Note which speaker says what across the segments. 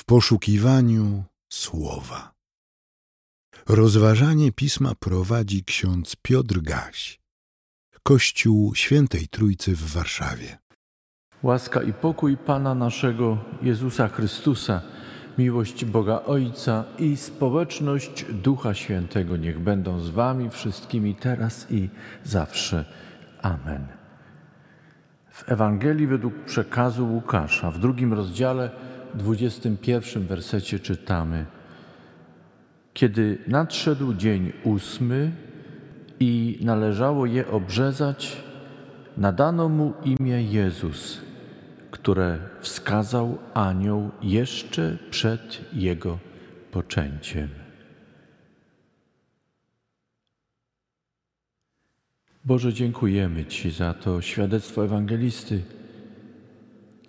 Speaker 1: w poszukiwaniu słowa. Rozważanie pisma prowadzi ksiądz Piotr Gaś, Kościół Świętej Trójcy w Warszawie.
Speaker 2: Łaska i pokój Pana naszego Jezusa Chrystusa, miłość Boga Ojca i społeczność Ducha Świętego niech będą z Wami wszystkimi teraz i zawsze. Amen. W Ewangelii według przekazu Łukasza w drugim rozdziale, 21 wersecie czytamy: Kiedy nadszedł dzień ósmy i należało je obrzezać, nadano mu imię Jezus które wskazał anioł jeszcze przed jego poczęciem. Boże, dziękujemy Ci za to świadectwo ewangelisty.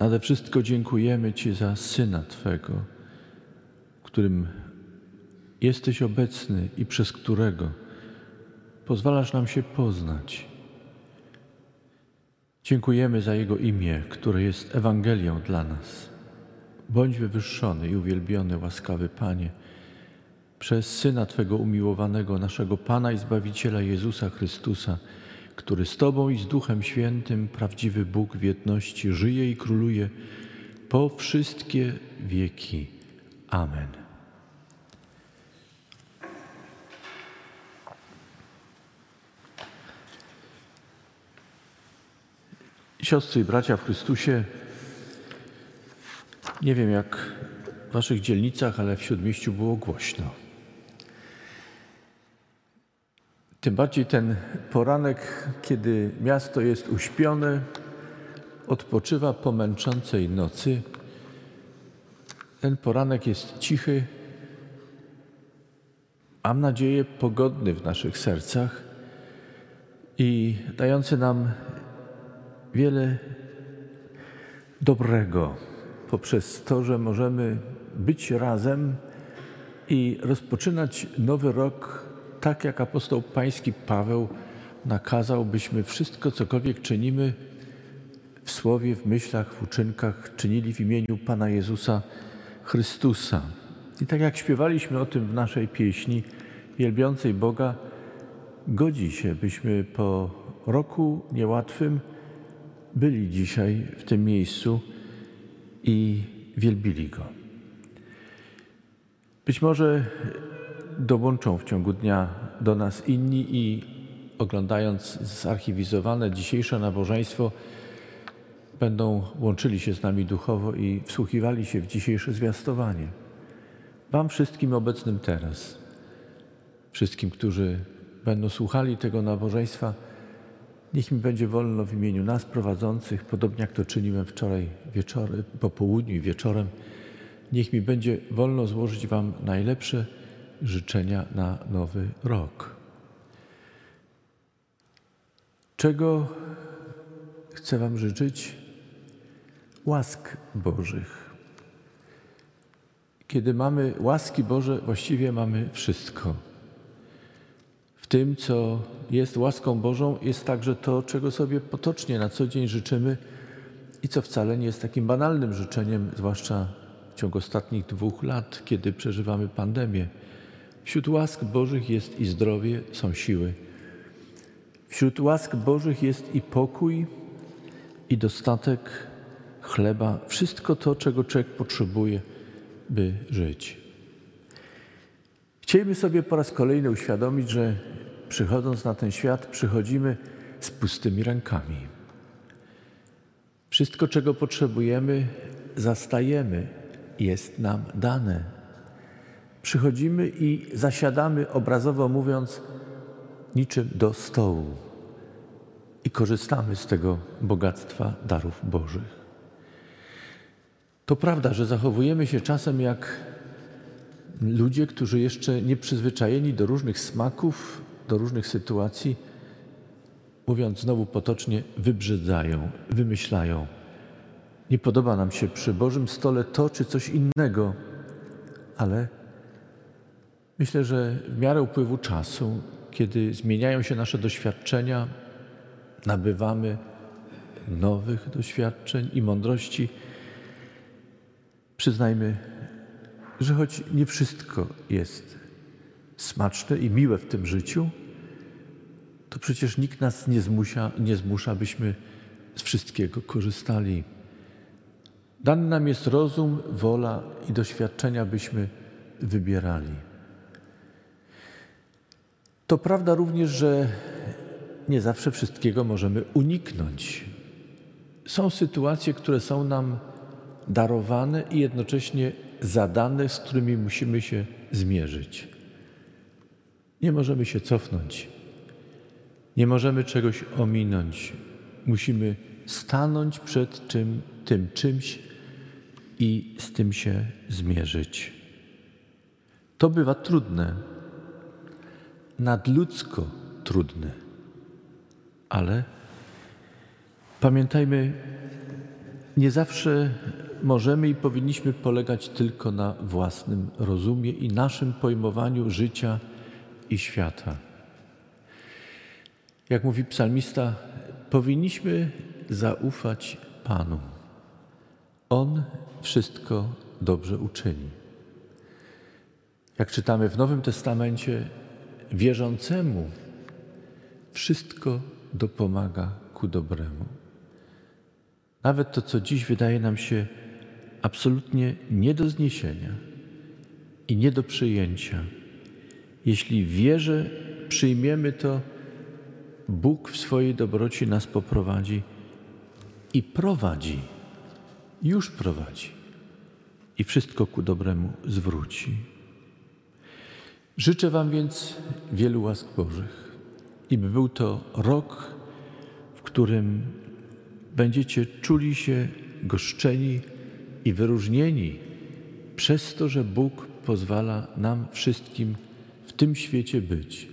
Speaker 2: Nade wszystko dziękujemy Ci za Syna Twego, którym jesteś obecny i przez którego pozwalasz nam się poznać. Dziękujemy za Jego imię, które jest Ewangelią dla nas. Bądź wywyższony i uwielbiony, łaskawy Panie, przez Syna Twego umiłowanego, naszego Pana i Zbawiciela Jezusa Chrystusa, który z Tobą i z Duchem Świętym, prawdziwy Bóg w jedności, żyje i króluje po wszystkie wieki. Amen. Siostry i bracia w Chrystusie, nie wiem jak w waszych dzielnicach, ale w Śródmieściu było głośno. Tym bardziej ten poranek, kiedy miasto jest uśpione, odpoczywa po męczącej nocy. Ten poranek jest cichy, mam nadzieję pogodny w naszych sercach i dający nam wiele dobrego poprzez to, że możemy być razem i rozpoczynać nowy rok tak, jak apostoł pański Paweł nakazał, byśmy wszystko, cokolwiek czynimy w słowie, w myślach, w uczynkach, czynili w imieniu Pana Jezusa Chrystusa. I tak jak śpiewaliśmy o tym w naszej pieśni wielbiącej Boga, godzi się, byśmy po roku niełatwym byli dzisiaj w tym miejscu i wielbili Go. Być może dołączą w ciągu dnia do nas inni i oglądając zarchiwizowane dzisiejsze nabożeństwo, będą łączyli się z nami duchowo i wsłuchiwali się w dzisiejsze zwiastowanie. Wam wszystkim obecnym teraz, wszystkim, którzy będą słuchali tego nabożeństwa, Niech mi będzie wolno w imieniu nas prowadzących, podobnie jak to czyniłem wczoraj wieczorem, po południu i wieczorem. Niech mi będzie wolno złożyć Wam najlepsze życzenia na nowy rok. Czego chcę Wam życzyć? Łask Bożych. Kiedy mamy łaski Boże, właściwie mamy wszystko tym, co jest łaską Bożą, jest także to, czego sobie potocznie na co dzień życzymy i co wcale nie jest takim banalnym życzeniem, zwłaszcza w ciągu ostatnich dwóch lat, kiedy przeżywamy pandemię. Wśród łask Bożych jest i zdrowie, są siły. Wśród łask Bożych jest i pokój, i dostatek chleba, wszystko to, czego człowiek potrzebuje, by żyć. Chcielibyśmy sobie po raz kolejny uświadomić, że przychodząc na ten świat, przychodzimy z pustymi rękami. Wszystko, czego potrzebujemy, zastajemy, jest nam dane. Przychodzimy i zasiadamy, obrazowo mówiąc, niczym do stołu i korzystamy z tego bogactwa darów Bożych. To prawda, że zachowujemy się czasem jak ludzie, którzy jeszcze nie przyzwyczajeni do różnych smaków, do różnych sytuacji, mówiąc znowu potocznie, wybrzydzają, wymyślają. Nie podoba nam się przy Bożym stole to czy coś innego, ale myślę, że w miarę upływu czasu, kiedy zmieniają się nasze doświadczenia, nabywamy nowych doświadczeń i mądrości, przyznajmy, że choć nie wszystko jest smaczne i miłe w tym życiu, to przecież nikt nas nie zmusza, nie zmusza, byśmy z wszystkiego korzystali. Dany nam jest rozum, wola i doświadczenia, byśmy wybierali. To prawda również, że nie zawsze wszystkiego możemy uniknąć. Są sytuacje, które są nam darowane i jednocześnie zadane, z którymi musimy się zmierzyć. Nie możemy się cofnąć. Nie możemy czegoś ominąć. Musimy stanąć przed czym, tym czymś i z tym się zmierzyć. To bywa trudne, nadludzko trudne, ale pamiętajmy, nie zawsze możemy i powinniśmy polegać tylko na własnym rozumie i naszym pojmowaniu życia i świata. Jak mówi psalmista, powinniśmy zaufać Panu. On wszystko dobrze uczyni. Jak czytamy w Nowym Testamencie, wierzącemu wszystko dopomaga ku dobremu. Nawet to, co dziś wydaje nam się absolutnie nie do zniesienia i nie do przyjęcia, jeśli w wierze przyjmiemy to, Bóg w swojej dobroci nas poprowadzi i prowadzi, już prowadzi i wszystko ku dobremu zwróci. Życzę Wam więc wielu łask Bożych i by był to rok, w którym będziecie czuli się goszczeni i wyróżnieni przez to, że Bóg pozwala nam wszystkim w tym świecie być,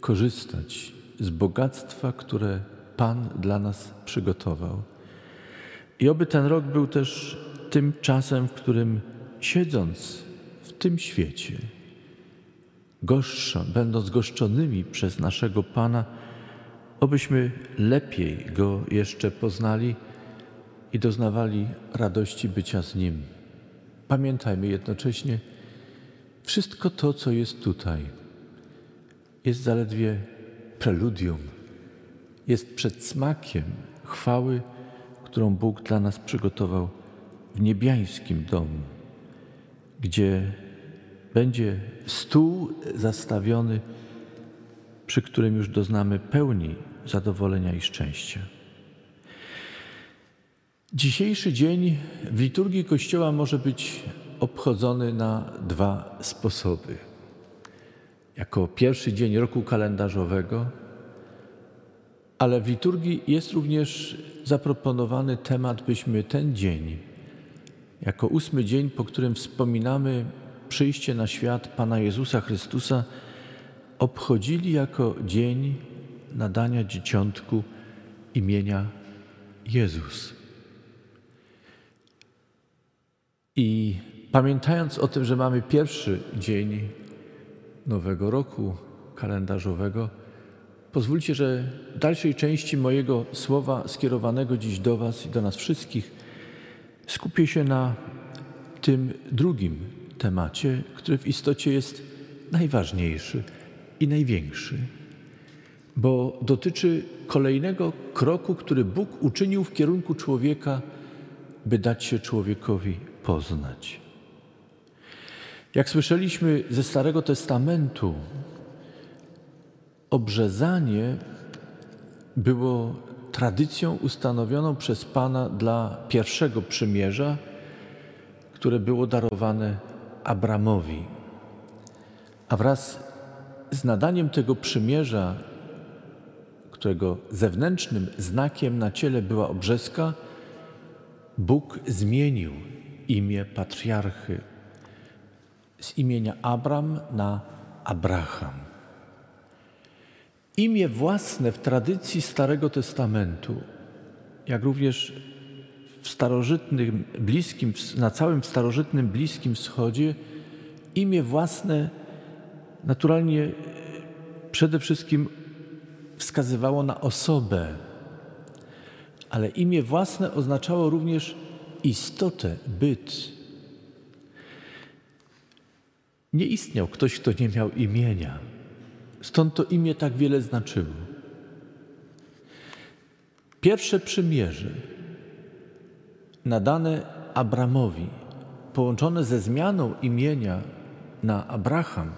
Speaker 2: korzystać z bogactwa, które Pan dla nas przygotował. I oby ten rok był też tym czasem, w którym siedząc w tym świecie, goszczo, będąc goszczonymi przez naszego Pana, obyśmy lepiej Go jeszcze poznali i doznawali radości bycia z Nim. Pamiętajmy jednocześnie, wszystko to, co jest tutaj, jest zaledwie preludium, jest przedsmakiem chwały, którą Bóg dla nas przygotował w niebiańskim domu, gdzie będzie stół zastawiony, przy którym już doznamy pełni zadowolenia i szczęścia. Dzisiejszy dzień w liturgii Kościoła może być obchodzony na dwa sposoby. Jako pierwszy dzień roku kalendarzowego, ale w liturgii jest również zaproponowany temat, byśmy ten dzień, jako ósmy dzień, po którym wspominamy przyjście na świat Pana Jezusa Chrystusa, obchodzili jako dzień nadania dzieciątku imienia Jezus. I pamiętając o tym, że mamy pierwszy dzień nowego roku kalendarzowego, pozwólcie, że w dalszej części mojego słowa skierowanego dziś do Was i do nas wszystkich skupię się na tym drugim temacie, który w istocie jest najważniejszy i największy, bo dotyczy kolejnego kroku, który Bóg uczynił w kierunku człowieka, by dać się człowiekowi poznać. Jak słyszeliśmy ze Starego Testamentu, obrzezanie było tradycją ustanowioną przez Pana dla pierwszego przymierza, które było darowane Abramowi. A wraz z nadaniem tego przymierza, którego zewnętrznym znakiem na ciele była obrzeska, Bóg zmienił imię patriarchy z imienia Abram na Abraham. Imię własne w tradycji Starego Testamentu, jak również w starożytnym, bliskim, na całym starożytnym Bliskim Wschodzie, imię własne naturalnie przede wszystkim wskazywało na osobę, ale imię własne oznaczało również istotę, byt. Nie istniał ktoś, kto nie miał imienia. Stąd to imię tak wiele znaczyło. Pierwsze przymierze nadane Abramowi, połączone ze zmianą imienia na Abraham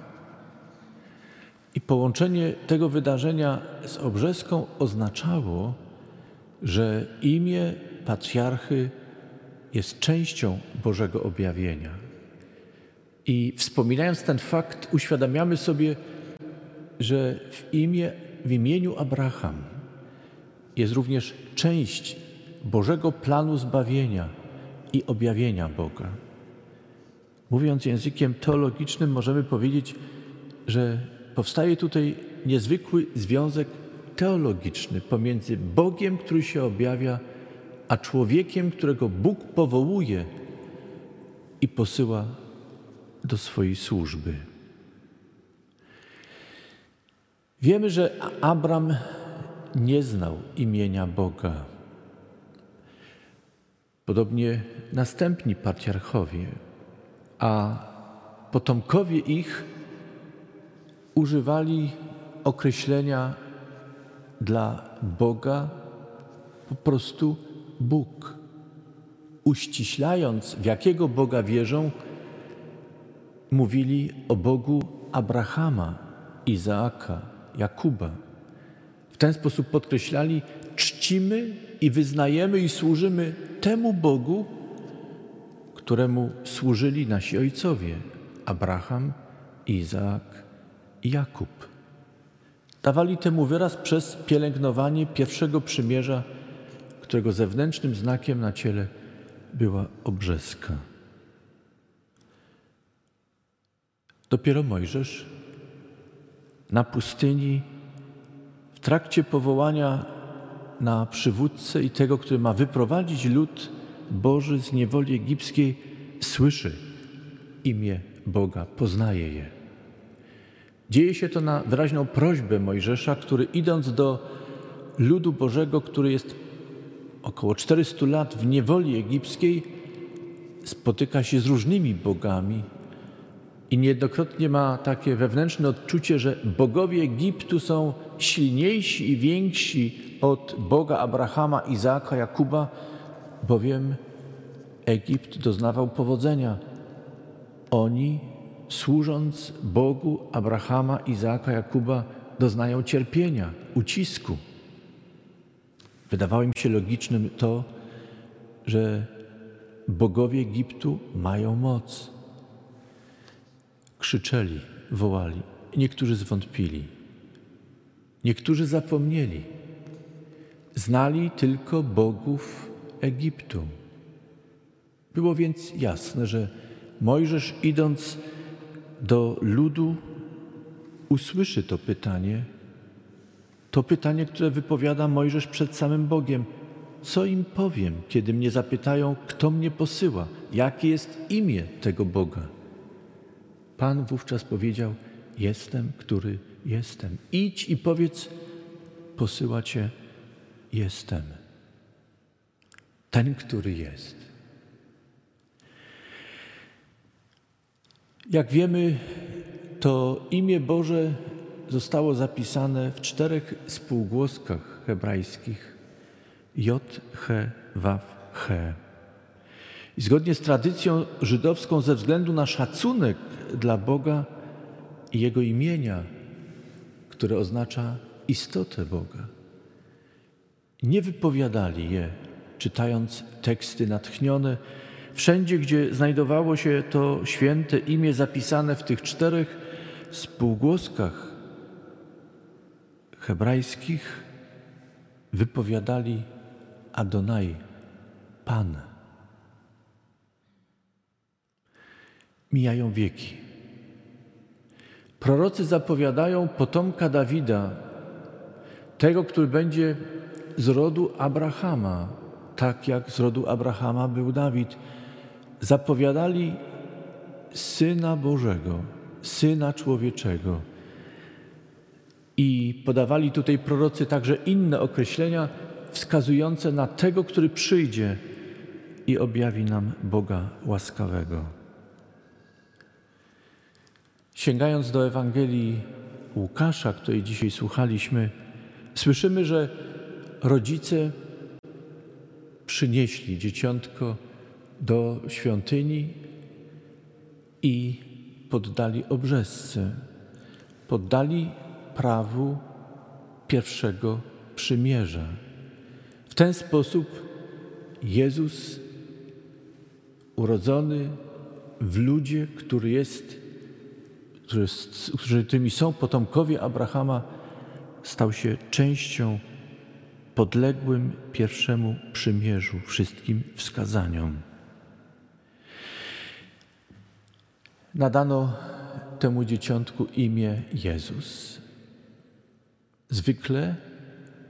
Speaker 2: i połączenie tego wydarzenia z obrzeską oznaczało, że imię patriarchy jest częścią Bożego objawienia. I wspominając ten fakt, uświadamiamy sobie, że w, imię, w imieniu Abraham jest również część Bożego planu zbawienia i objawienia Boga. Mówiąc językiem teologicznym, możemy powiedzieć, że powstaje tutaj niezwykły związek teologiczny pomiędzy Bogiem, który się objawia, a człowiekiem, którego Bóg powołuje i posyła do swojej służby. Wiemy, że Abram nie znał imienia Boga. Podobnie następni patriarchowie, a potomkowie ich używali określenia dla Boga po prostu Bóg. Uściślając, w jakiego Boga wierzą, mówili o Bogu Abrahama, Izaaka, Jakuba. W ten sposób podkreślali, czcimy i wyznajemy i służymy temu Bogu, któremu służyli nasi ojcowie Abraham, Izaak i Jakub. Dawali temu wyraz przez pielęgnowanie pierwszego przymierza, którego zewnętrznym znakiem na ciele była obrzeska. Dopiero Mojżesz na pustyni, w trakcie powołania na przywódcę i tego, który ma wyprowadzić lud Boży z niewoli egipskiej, słyszy imię Boga, poznaje je. Dzieje się to na wyraźną prośbę Mojżesza, który idąc do ludu Bożego, który jest około 400 lat w niewoli egipskiej, spotyka się z różnymi bogami i niejednokrotnie ma takie wewnętrzne odczucie, że bogowie Egiptu są silniejsi i więksi od Boga Abrahama, Izaaka, Jakuba, bowiem Egipt doznawał powodzenia. Oni, służąc Bogu Abrahama, Izaaka, Jakuba, doznają cierpienia, ucisku. Wydawało im się logicznym to, że bogowie Egiptu mają moc. Krzyczeli, wołali. Niektórzy zwątpili. Niektórzy zapomnieli. Znali tylko bogów Egiptu. Było więc jasne, że Mojżesz idąc do ludu usłyszy to pytanie, to pytanie, które wypowiada Mojżesz przed samym Bogiem. Co im powiem, kiedy mnie zapytają, kto mnie posyła, jakie jest imię tego Boga? Pan wówczas powiedział: Jestem, który jestem. Idź i powiedz: Posyła cię, jestem. Ten, który jest. Jak wiemy, to imię Boże zostało zapisane w czterech spółgłoskach hebrajskich J, H, Waw, He. I zgodnie z tradycją żydowską, ze względu na szacunek dla Boga i Jego imienia, które oznacza istotę Boga, nie wypowiadali je, czytając teksty natchnione, wszędzie, gdzie znajdowało się to święte imię zapisane w tych czterech spółgłoskach hebrajskich, wypowiadali Adonai, Pan. Mijają wieki. Prorocy zapowiadają potomka Dawida, tego, który będzie z rodu Abrahama, tak jak z rodu Abrahama był Dawid. Zapowiadali Syna Bożego, Syna Człowieczego. I podawali tutaj prorocy także inne określenia wskazujące na tego, który przyjdzie i objawi nam Boga łaskawego. Sięgając do Ewangelii Łukasza, której dzisiaj słuchaliśmy, słyszymy, że rodzice przynieśli dzieciątko do świątyni i poddali obrzesce, poddali prawu pierwszego przymierza. W ten sposób Jezus, urodzony w ludzie, który jest, którzy tymi są potomkowie Abrahama, stał się częścią podległym pierwszemu przymierzu, wszystkim wskazaniom. Nadano temu dzieciątku imię Jezus. Zwykle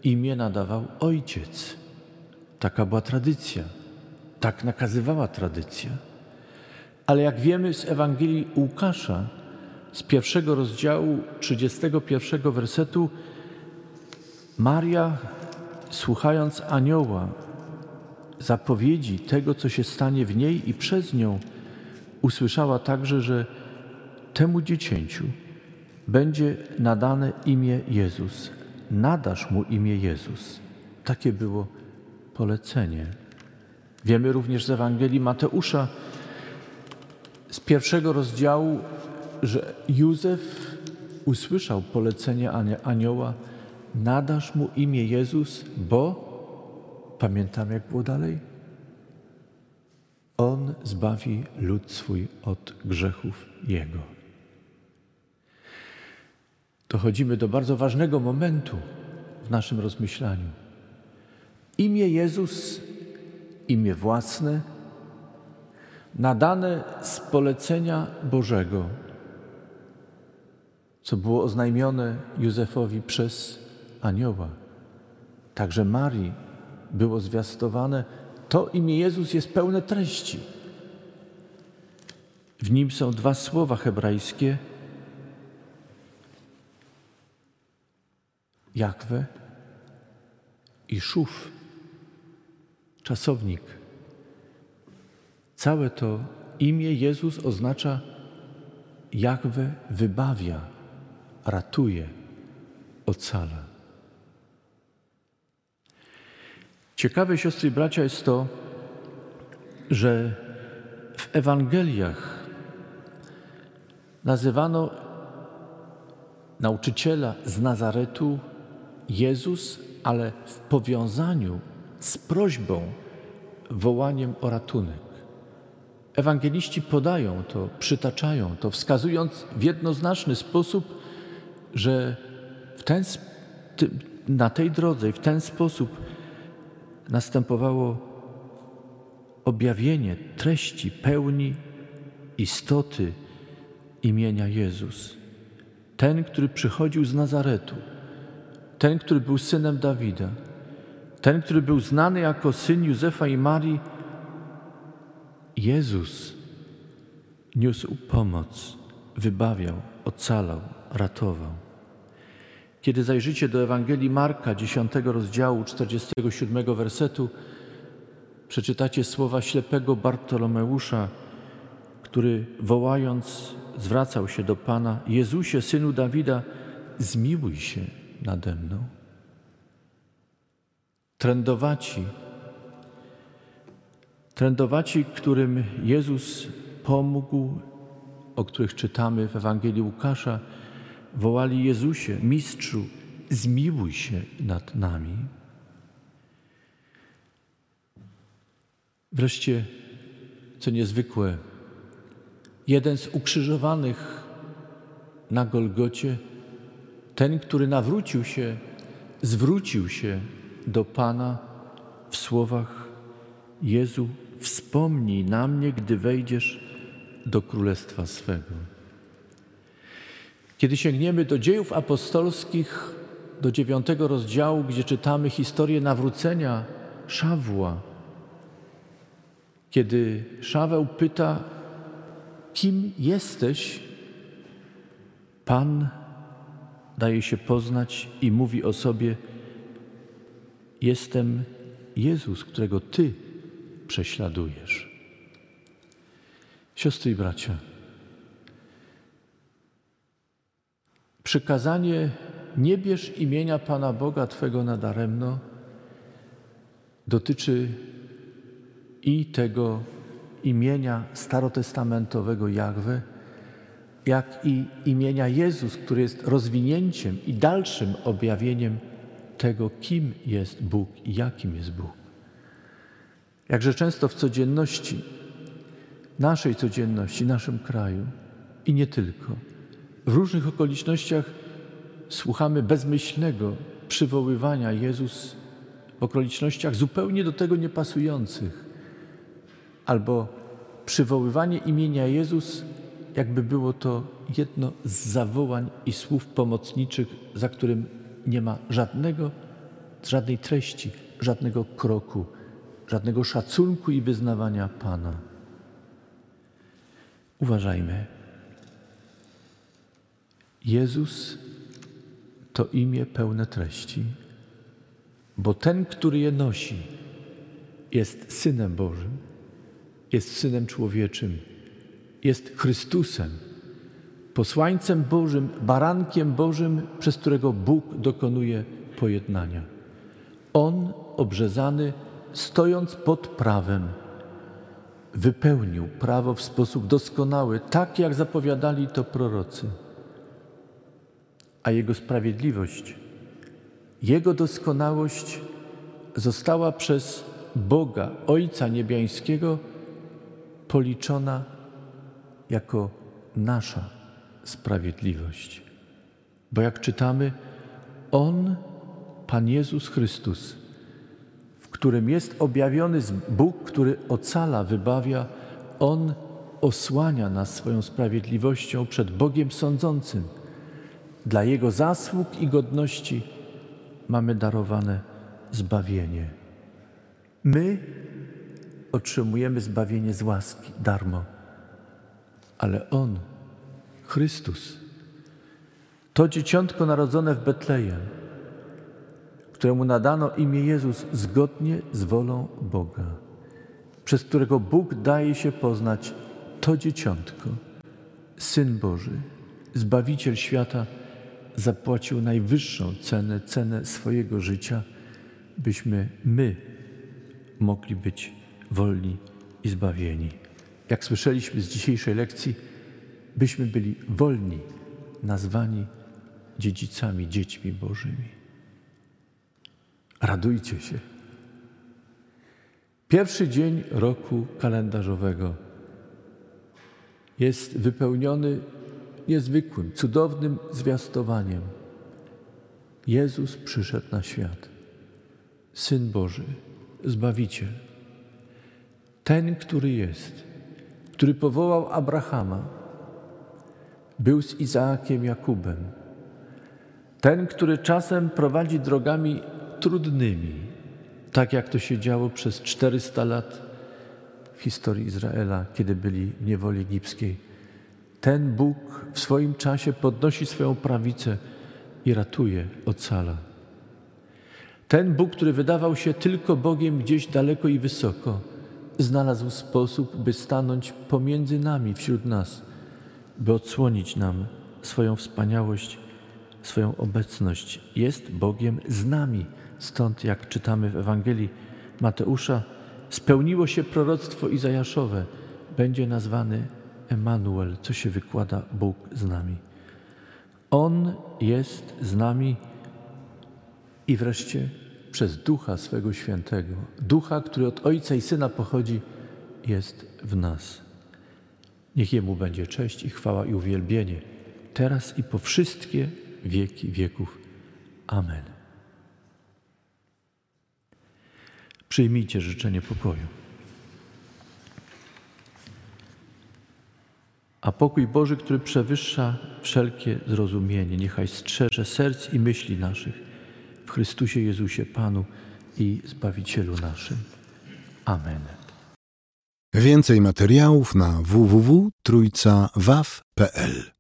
Speaker 2: imię nadawał ojciec. Taka była tradycja. Tak nakazywała tradycja. Ale jak wiemy z Ewangelii Łukasza, z pierwszego rozdziału 31 wersetu, Maria, słuchając anioła, zapowiedzi tego, co się stanie w niej i przez nią, usłyszała także, że temu dziecięciu będzie nadane imię Jezus. Nadasz mu imię Jezus. Takie było polecenie. Wiemy również z Ewangelii Mateusza z pierwszego rozdziału, że Józef usłyszał polecenie anioła: Nadasz mu imię Jezus, bo pamiętam, jak było dalej? On zbawi lud swój od grzechów jego. Dochodzimy do bardzo ważnego momentu w naszym rozmyślaniu. Imię Jezus, imię własne, nadane z polecenia Bożego, co było oznajmione Józefowi przez anioła. Także Marii było zwiastowane, to imię Jezus jest pełne treści. W nim są dwa słowa hebrajskie: Jakwe i Szuf, czasownik. Całe to imię Jezus oznacza Jakwe wybawia, ratuje, ocala. Ciekawe, siostry i bracia, jest to, że w Ewangeliach nazywano nauczyciela z Nazaretu Jezus, ale w powiązaniu z prośbą, wołaniem o ratunek. Ewangeliści podają to, przytaczają to, wskazując w jednoznaczny sposób, że w ten, na tej drodze i w ten sposób następowało objawienie treści, pełni istoty imienia Jezus. Ten, który przychodził z Nazaretu, ten, który był synem Dawida, ten, który był znany jako syn Józefa i Marii, Jezus niósł pomoc, wybawiał, ocalał, ratował. Kiedy zajrzycie do Ewangelii Marka, 10 rozdziału, 47 wersetu, przeczytacie słowa ślepego Bartolomeusza, który wołając zwracał się do Pana: Jezusie, synu Dawida, zmiłuj się nade mną. Trędowaci, trędowaci, którym Jezus pomógł, o których czytamy w Ewangelii Łukasza, wołali Jezusie, Mistrzu, zmiłuj się nad nami. Wreszcie, co niezwykłe, jeden z ukrzyżowanych na Golgocie, ten, który nawrócił się, zwrócił się do Pana w słowach: Jezu, wspomnij na mnie, gdy wejdziesz do królestwa swego. Kiedy sięgniemy do dziejów apostolskich, do dziewiątego rozdziału, gdzie czytamy historię nawrócenia Szawła, kiedy Szaweł pyta, kim jesteś, Pan daje się poznać i mówi o sobie: Jestem Jezus, którego Ty prześladujesz. Siostry i bracia, Przykazanie nie bierz imienia Pana Boga Twego nadaremno dotyczy i tego imienia starotestamentowego Jahwe, jak i imienia Jezus, który jest rozwinięciem i dalszym objawieniem tego, kim jest Bóg i jakim jest Bóg. Jakże często w codzienności, naszej codzienności, naszym kraju i nie tylko, w różnych okolicznościach słuchamy bezmyślnego przywoływania Jezus w okolicznościach zupełnie do tego niepasujących, albo przywoływanie imienia Jezus, jakby było to jedno z zawołań i słów pomocniczych, za którym nie ma żadnego, żadnej treści, żadnego kroku, żadnego szacunku i wyznawania Pana. Uważajmy. Jezus to imię pełne treści, bo ten, który je nosi, jest Synem Bożym, jest Synem Człowieczym, jest Chrystusem, posłańcem Bożym, barankiem Bożym, przez którego Bóg dokonuje pojednania. On, obrzezany, stojąc pod prawem, wypełnił prawo w sposób doskonały, tak jak zapowiadali to prorocy. A Jego sprawiedliwość, Jego doskonałość została przez Boga, Ojca Niebiańskiego, policzona jako nasza sprawiedliwość. Bo jak czytamy, On, Pan Jezus Chrystus, w którym jest objawiony Bóg, który ocala, wybawia, On osłania nas swoją sprawiedliwością przed Bogiem sądzącym. Dla Jego zasług i godności mamy darowane zbawienie. My otrzymujemy zbawienie z łaski, darmo, ale On, Chrystus, to dzieciątko narodzone w Betlejem, któremu nadano imię Jezus zgodnie z wolą Boga, przez którego Bóg daje się poznać to dzieciątko, Syn Boży, Zbawiciel świata, zapłacił najwyższą cenę, cenę swojego życia, byśmy my mogli być wolni i zbawieni. Jak słyszeliśmy z dzisiejszej lekcji, byśmy byli wolni, nazwani dziedzicami, dziećmi Bożymi. Radujcie się. Pierwszy dzień roku kalendarzowego jest wypełniony niezwykłym, cudownym zwiastowaniem. Jezus przyszedł na świat. Syn Boży, Zbawiciel. Ten, który jest, który powołał Abrahama, był z Izaakiem Jakubem. Ten, który czasem prowadzi drogami trudnymi, tak jak to się działo przez 400 lat w historii Izraela, kiedy byli w niewoli egipskiej. Ten Bóg w swoim czasie podnosi swoją prawicę i ratuje, ocala. Ten Bóg, który wydawał się tylko Bogiem gdzieś daleko i wysoko, znalazł sposób, by stanąć pomiędzy nami, wśród nas, by odsłonić nam swoją wspaniałość, swoją obecność. Jest Bogiem z nami. Stąd, jak czytamy w Ewangelii Mateusza, spełniło się proroctwo Izajaszowe. Będzie nazwany Emanuel, co się wykłada Bóg z nami. On jest z nami i wreszcie przez Ducha swego Świętego, Ducha, który od Ojca i Syna pochodzi, jest w nas. Niech Jemu będzie cześć i chwała i uwielbienie, teraz i po wszystkie wieki wieków. Amen. Przyjmijcie życzenie pokoju. A pokój Boży, który przewyższa wszelkie zrozumienie, niechaj strzeże serc i myśli naszych w Chrystusie Jezusie Panu i Zbawicielu naszym. Amen.
Speaker 1: Więcej materiałów na www.trójcawaw.pl